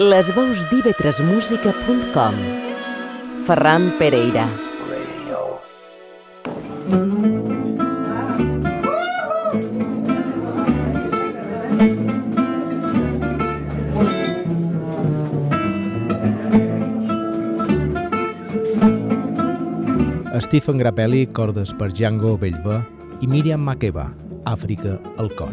Les veus d'ivetresmusica.com Ferran Pereira Stephen Grappelli, cordes per Django Bellver i Miriam Makeba, Àfrica al cor.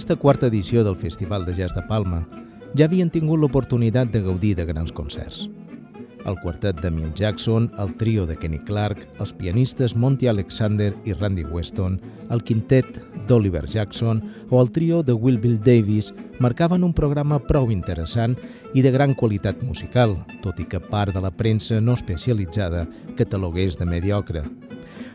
Aquesta quarta edició del Festival de Jazz de Palma ja havien tingut l'oportunitat de gaudir de grans concerts. El quartet de Mill Jackson, el trio de Kenny Clark, els pianistes Monty Alexander i Randy Weston, el quintet d'Oliver Jackson o el trio de Will Bill Davis marcaven un programa prou interessant i de gran qualitat musical, tot i que part de la premsa no especialitzada catalogués de mediocre.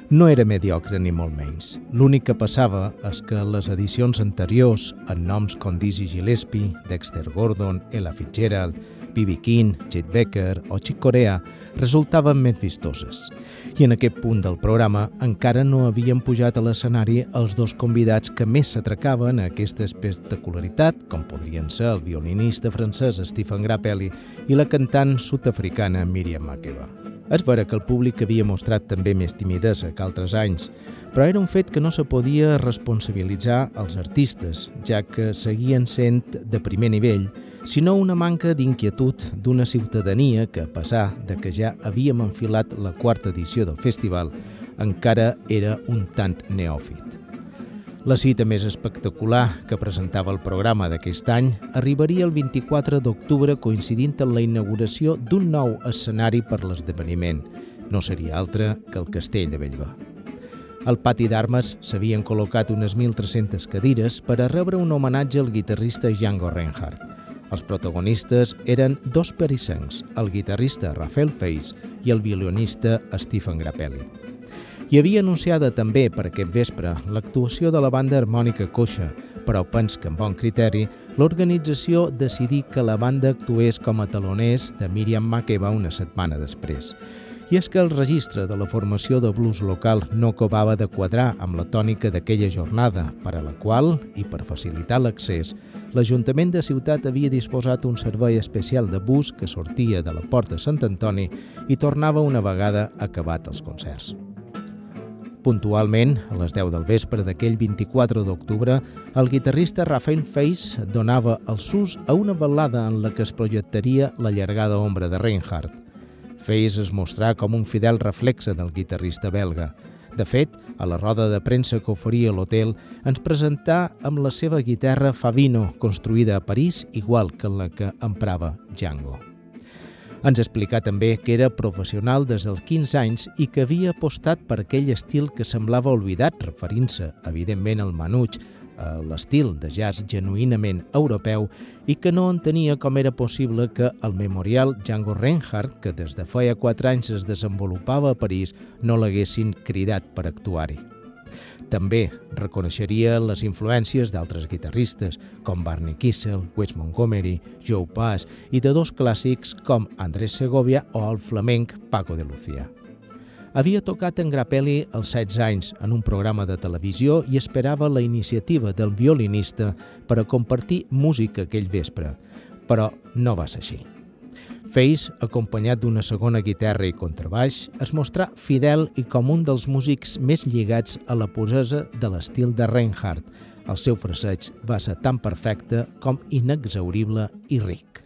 No era mediocre ni molt menys. L'únic que passava és que les edicions anteriors, amb noms com Dizzy Gillespie, Dexter Gordon, Ella Fitzgerald, B.B. King, Chet Becker o Chick Corea, resultaven més vistoses. I en aquest punt del programa encara no havien pujat a l'escenari els dos convidats que més s'atracaven a aquesta espectacularitat, com podrien ser el violinista francès Stephen Grappelli i la cantant sud-africana Miriam Makeba. És vera que el públic havia mostrat també més timidesa que altres anys, però era un fet que no se podia responsabilitzar als artistes, ja que seguien sent de primer nivell, sinó una manca d'inquietud d'una ciutadania que, a pesar de que ja havíem enfilat la quarta edició del festival, encara era un tant neòfit. La cita més espectacular que presentava el programa d'aquest any arribaria el 24 d'octubre coincidint amb la inauguració d'un nou escenari per l'esdeveniment. No seria altre que el Castell de Bellver. Al pati d'armes s'havien col·locat unes 1.300 cadires per a rebre un homenatge al guitarrista Django Reinhardt. Els protagonistes eren dos perissencs, el guitarrista Rafael Feis i el violinista Stephen Grappelli. Hi havia anunciada també per aquest vespre l'actuació de la banda harmònica Coixa, però pens que amb bon criteri l'organització decidí que la banda actués com a taloners de Miriam Makeba una setmana després. I és que el registre de la formació de blues local no acabava de quadrar amb la tònica d'aquella jornada, per a la qual, i per facilitar l'accés, l'Ajuntament de Ciutat havia disposat un servei especial de bus que sortia de la Porta Sant Antoni i tornava una vegada acabat els concerts. Puntualment, a les 10 del vespre d'aquell 24 d'octubre, el guitarrista Rafael Feis donava el sus a una ballada en la que es projectaria la llargada ombra de Reinhardt. Feis es mostrà com un fidel reflexe del guitarrista belga. De fet, a la roda de premsa que oferia l'hotel, ens presentà amb la seva guitarra Favino, construïda a París, igual que la que emprava Django. Ens explicà també que era professional des dels 15 anys i que havia apostat per aquell estil que semblava oblidat, referint-se, evidentment, al manuig, a l'estil de jazz genuïnament europeu i que no entenia com era possible que el memorial Django Reinhardt, que des de feia 4 anys es desenvolupava a París, no l'haguessin cridat per actuar-hi. També reconeixeria les influències d'altres guitarristes, com Barney Kissel, Wes Montgomery, Joe Pass i de dos clàssics com Andrés Segovia o el flamenc Paco de Lucía. Havia tocat en Grappelli als 16 anys en un programa de televisió i esperava la iniciativa del violinista per a compartir música aquell vespre, però no va ser així. Face, acompanyat d'una segona guitarra i contrabaix, es mostrà fidel i com un dels músics més lligats a la posesa de l'estil de Reinhardt. El seu fraseig va ser tan perfecte com inexaurible i ric.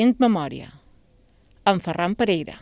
Fent memòria, amb Ferran Pereira.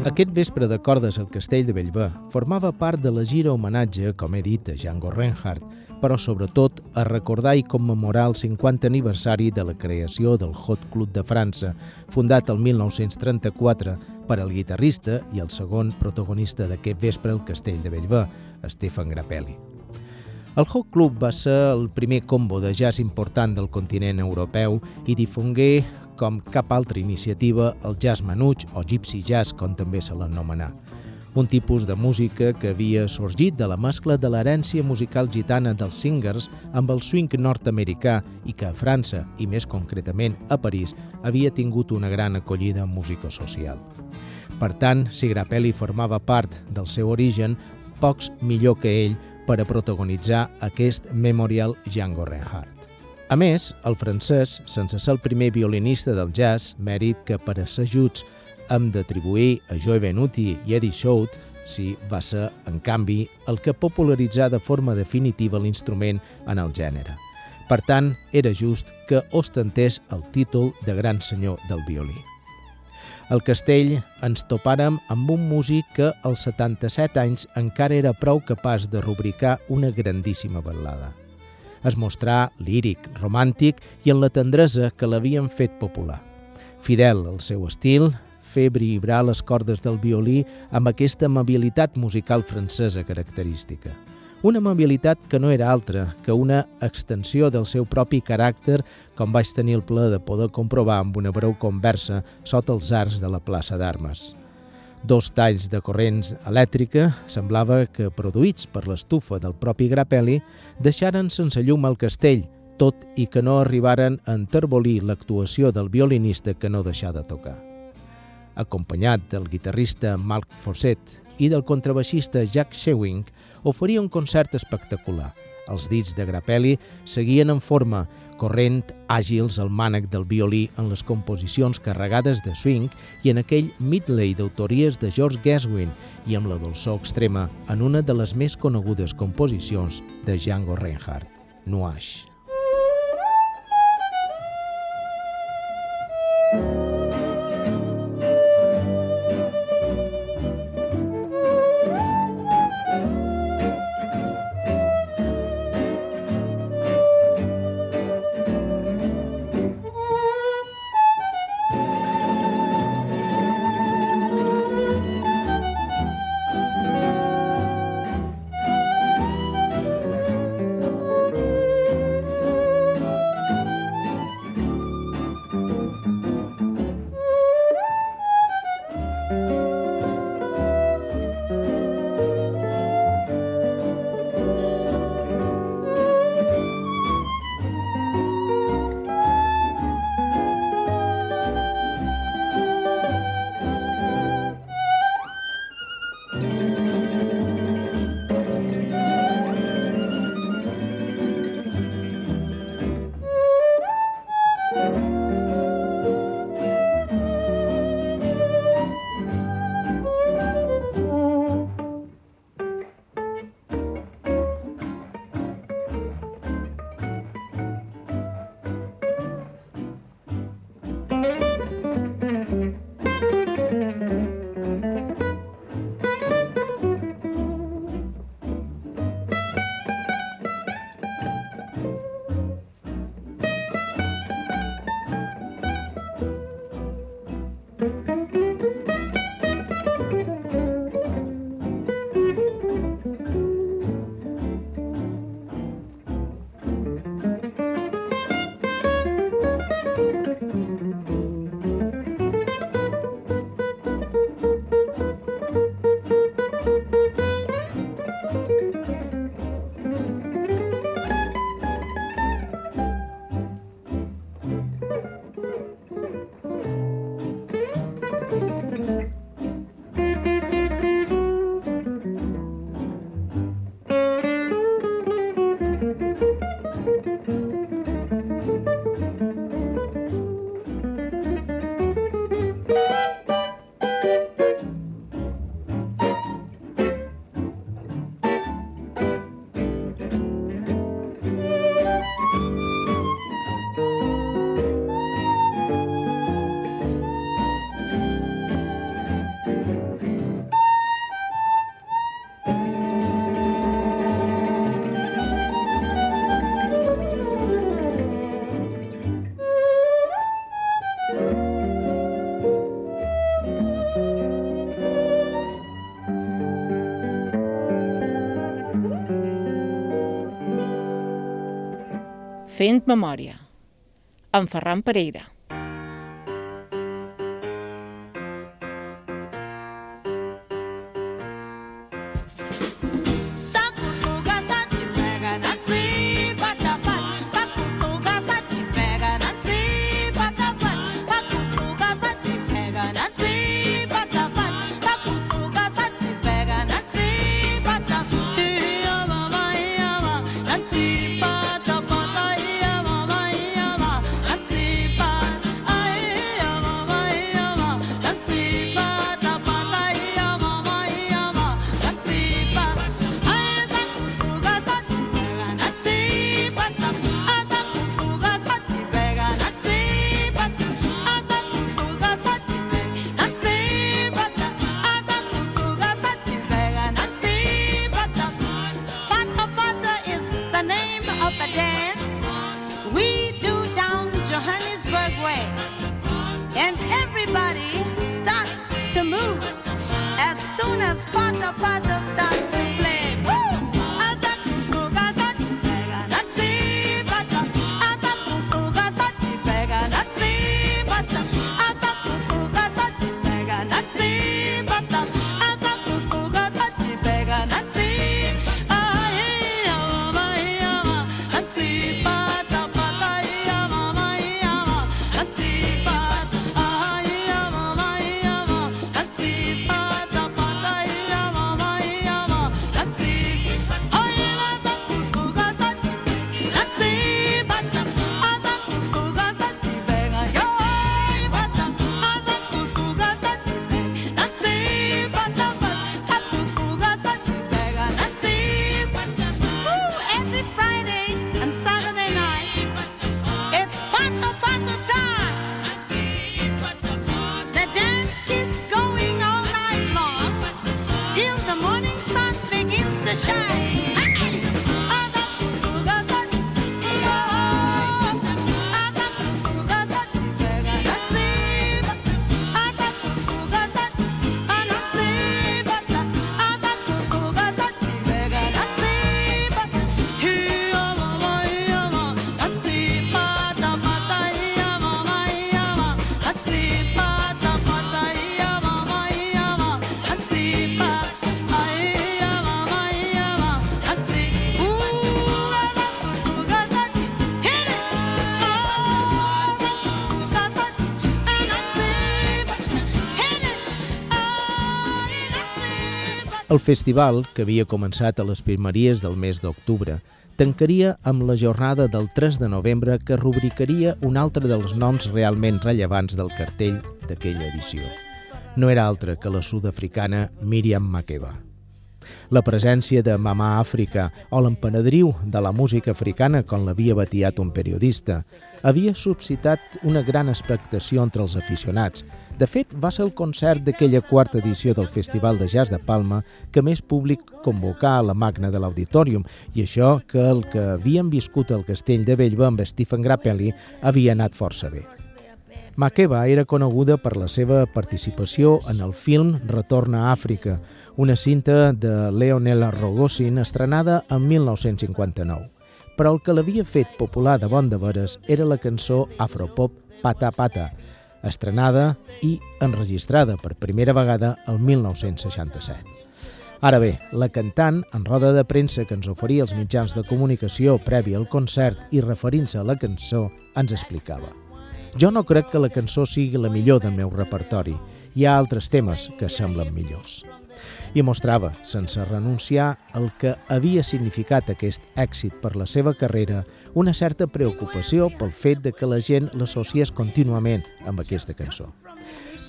Aquest vespre de cordes al Castell de Bellver formava part de la gira homenatge, com he dit, a Django Reinhardt, però sobretot a recordar i commemorar el 50 aniversari de la creació del Hot Club de França, fundat el 1934 per al guitarrista i el segon protagonista d'aquest vespre al Castell de Bellver, Stefan Grappelli. El Hot Club va ser el primer combo de jazz important del continent europeu i difongué com cap altra iniciativa el jazz manuig o gypsy jazz, com també se l'anomenà. Un tipus de música que havia sorgit de la mescla de l'herència musical gitana dels singers amb el swing nord-americà i que a França, i més concretament a París, havia tingut una gran acollida musico-social. Per tant, si Grappelli formava part del seu origen, pocs millor que ell per a protagonitzar aquest Memorial Django Reinhardt. A més, el francès, sense ser el primer violinista del jazz, mèrit que per a ser juts hem d'atribuir a Joe Benuti i Eddie Shout, si va ser, en canvi, el que popularitzà de forma definitiva l'instrument en el gènere. Per tant, era just que ostentés el títol de gran senyor del violí. Al castell ens topàrem amb un músic que als 77 anys encara era prou capaç de rubricar una grandíssima ballada es mostrà líric, romàntic i en la tendresa que l'havien fet popular. Fidel al seu estil, fer vibrar les cordes del violí amb aquesta amabilitat musical francesa característica. Una amabilitat que no era altra que una extensió del seu propi caràcter, com vaig tenir el plaer de poder comprovar amb una breu conversa sota els arcs de la plaça d'Armes. Dos talls de corrents elèctrica semblava que, produïts per l'estufa del propi Grappelli, deixaren sense llum el castell, tot i que no arribaren a enterbolir l'actuació del violinista que no deixà de tocar. Acompanyat del guitarrista Marc Fosset i del contrabaixista Jack Shewing, oferia un concert espectacular. Els dits de Grappelli seguien en forma, corrent àgils al mànec del violí en les composicions carregades de swing i en aquell midley d'autories de George Gershwin i amb la dolçor extrema en una de les més conegudes composicions de Django Reinhardt, Nuash. Fent memòria. En Ferran Pereira. El festival, que havia començat a les primeries del mes d'octubre, tancaria amb la jornada del 3 de novembre que rubricaria un altre dels noms realment rellevants del cartell d'aquella edició. No era altra que la sud-africana Miriam Makeba. La presència de Mamà Àfrica o l'empenedriu de la música africana, com l'havia batiat un periodista, havia suscitat una gran expectació entre els aficionats, de fet, va ser el concert d'aquella quarta edició del Festival de Jazz de Palma que més públic convocà a la magna de l'Auditorium i això que el que havien viscut al castell de Bellva amb Stephen Grappelli havia anat força bé. Makeba era coneguda per la seva participació en el film Retorna a Àfrica, una cinta de Leonel Rogosin estrenada en 1959. Però el que l'havia fet popular de bon de veres era la cançó afropop Pata Pata, estrenada i enregistrada per primera vegada el 1967. Ara bé, la cantant, en roda de premsa que ens oferia els mitjans de comunicació previ al concert i referint-se a la cançó, ens explicava. Jo no crec que la cançó sigui la millor del meu repertori. Hi ha altres temes que semblen millors i mostrava, sense renunciar el que havia significat aquest èxit per la seva carrera, una certa preocupació pel fet de que la gent l'associés contínuament amb aquesta cançó.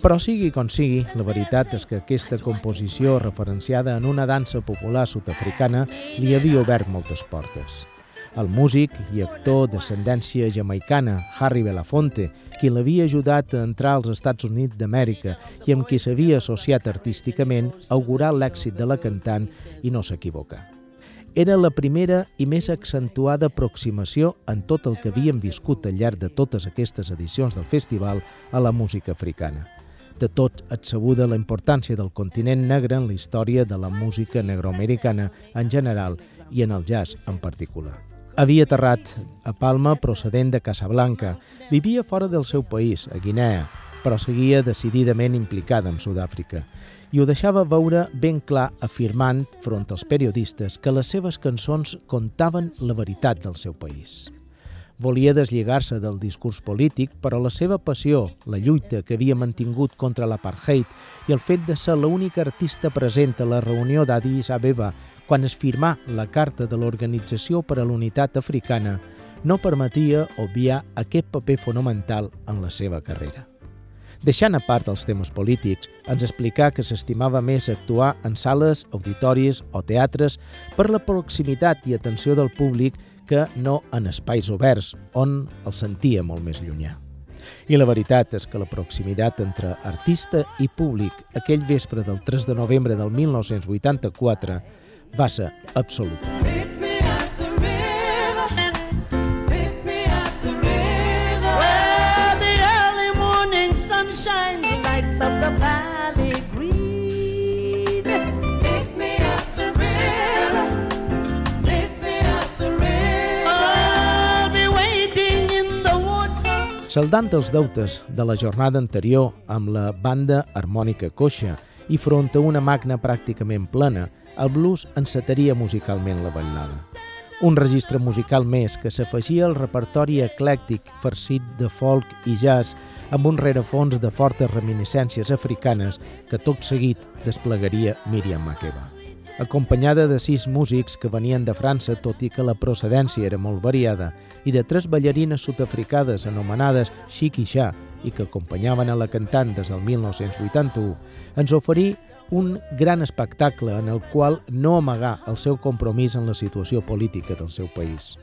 Però sigui com sigui, la veritat és que aquesta composició referenciada en una dansa popular sud-africana li havia obert moltes portes el músic i actor d'ascendència jamaicana Harry Belafonte, qui l'havia ajudat a entrar als Estats Units d'Amèrica i amb qui s'havia associat artísticament, augurar l'èxit de la cantant i no s'equivoca. Era la primera i més accentuada aproximació en tot el que havíem viscut al llarg de totes aquestes edicions del festival a la música africana. De tot et sabuda la importància del continent negre en la història de la música negroamericana en general i en el jazz en particular. Havia aterrat a Palma procedent de Casablanca. Vivia fora del seu país, a Guinea, però seguia decididament implicada amb Sud-àfrica i ho deixava veure ben clar afirmant front als periodistes que les seves cançons contaven la veritat del seu país. Volia deslligar-se del discurs polític, però la seva passió, la lluita que havia mantingut contra l'apartheid i el fet de ser l'única artista present a la reunió d'Addis Abeba quan es firmà la Carta de l'Organització per a l'Unitat Africana, no permetia obviar aquest paper fonamental en la seva carrera. Deixant a part els temes polítics, ens explicà que s'estimava més actuar en sales, auditoris o teatres per la proximitat i atenció del públic que no en espais oberts, on el sentia molt més llunyà. I la veritat és que la proximitat entre artista i públic aquell vespre del 3 de novembre del 1984 va ser absoluta. Saldant els deutes de la jornada anterior amb la banda harmònica coixa i front a una magna pràcticament plena, el blues encetaria musicalment la ballada. Un registre musical més que s'afegia al repertori eclèctic farcit de folk i jazz amb un rerefons de fortes reminiscències africanes que tot seguit desplegaria Miriam Makeba acompanyada de sis músics que venien de França, tot i que la procedència era molt variada, i de tres ballarines sud-africades anomenades Chic i que acompanyaven a la cantant des del 1981, ens oferí un gran espectacle en el qual no amagà el seu compromís en la situació política del seu país.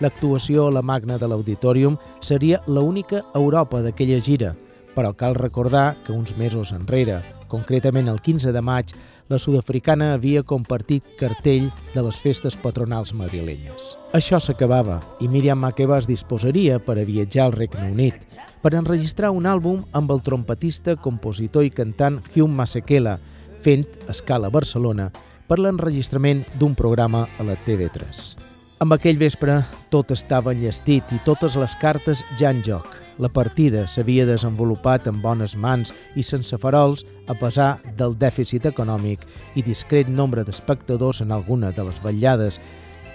L'actuació a la magna de l'Auditorium seria l'única Europa d'aquella gira, però cal recordar que uns mesos enrere, concretament el 15 de maig, la sud-africana havia compartit cartell de les festes patronals madrilenyes. Això s'acabava i Miriam Makeba es disposaria per a viatjar al Regne Unit per enregistrar un àlbum amb el trompetista, compositor i cantant Hugh Masekela, fent escala a Barcelona per l'enregistrament d'un programa a la TV3. Amb aquell vespre tot estava enllestit i totes les cartes ja en joc – la partida s'havia desenvolupat en bones mans i sense farols a pesar del dèficit econòmic i discret nombre d'espectadors en alguna de les vetllades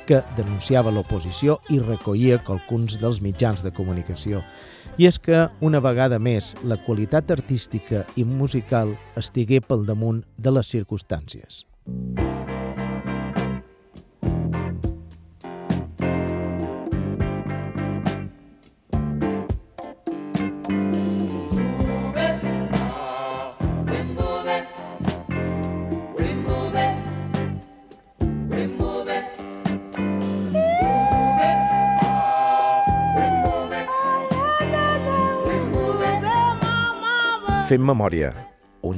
que denunciava l'oposició i recollia qualcuns dels mitjans de comunicació. I és que, una vegada més, la qualitat artística i musical estigué pel damunt de les circumstàncies. Música Fem memòria, un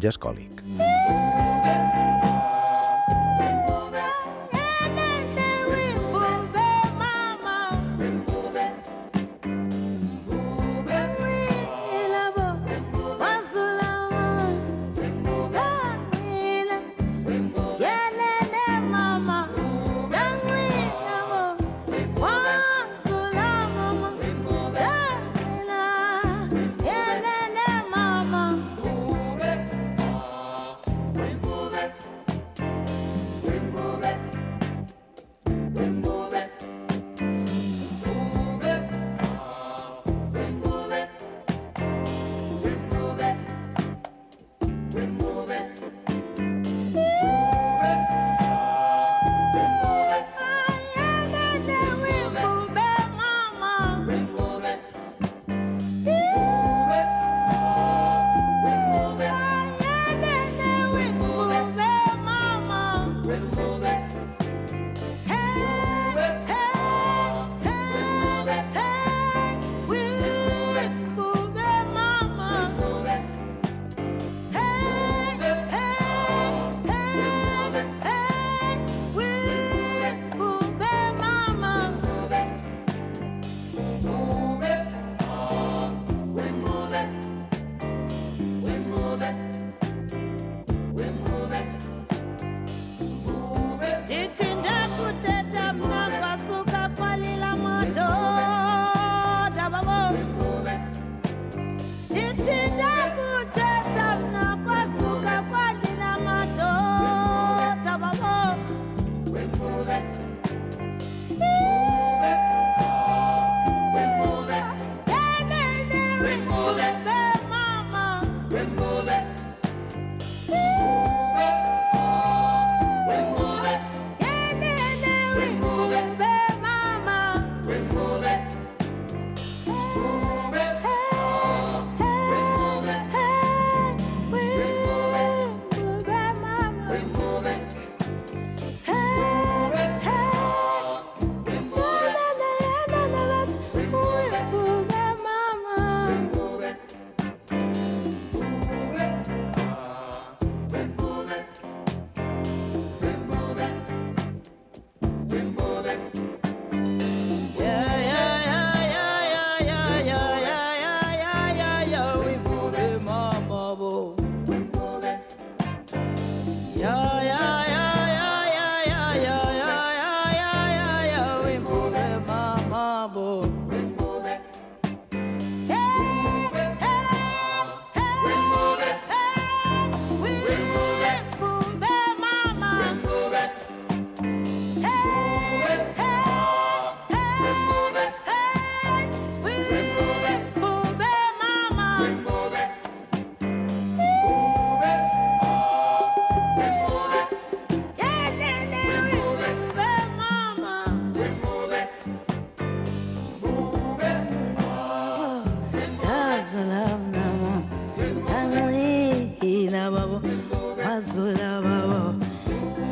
azulabawo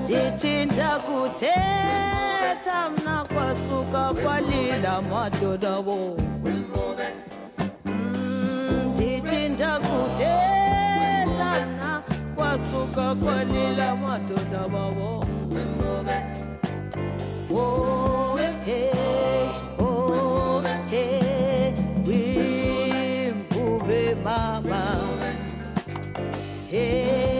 ndithinta kuthetha mna kwasuka kwalila madodabo mm, ndithinta kuthetha mna kwasuka kwalila madodabawo Oh, hey, oh, we, Baba, hey.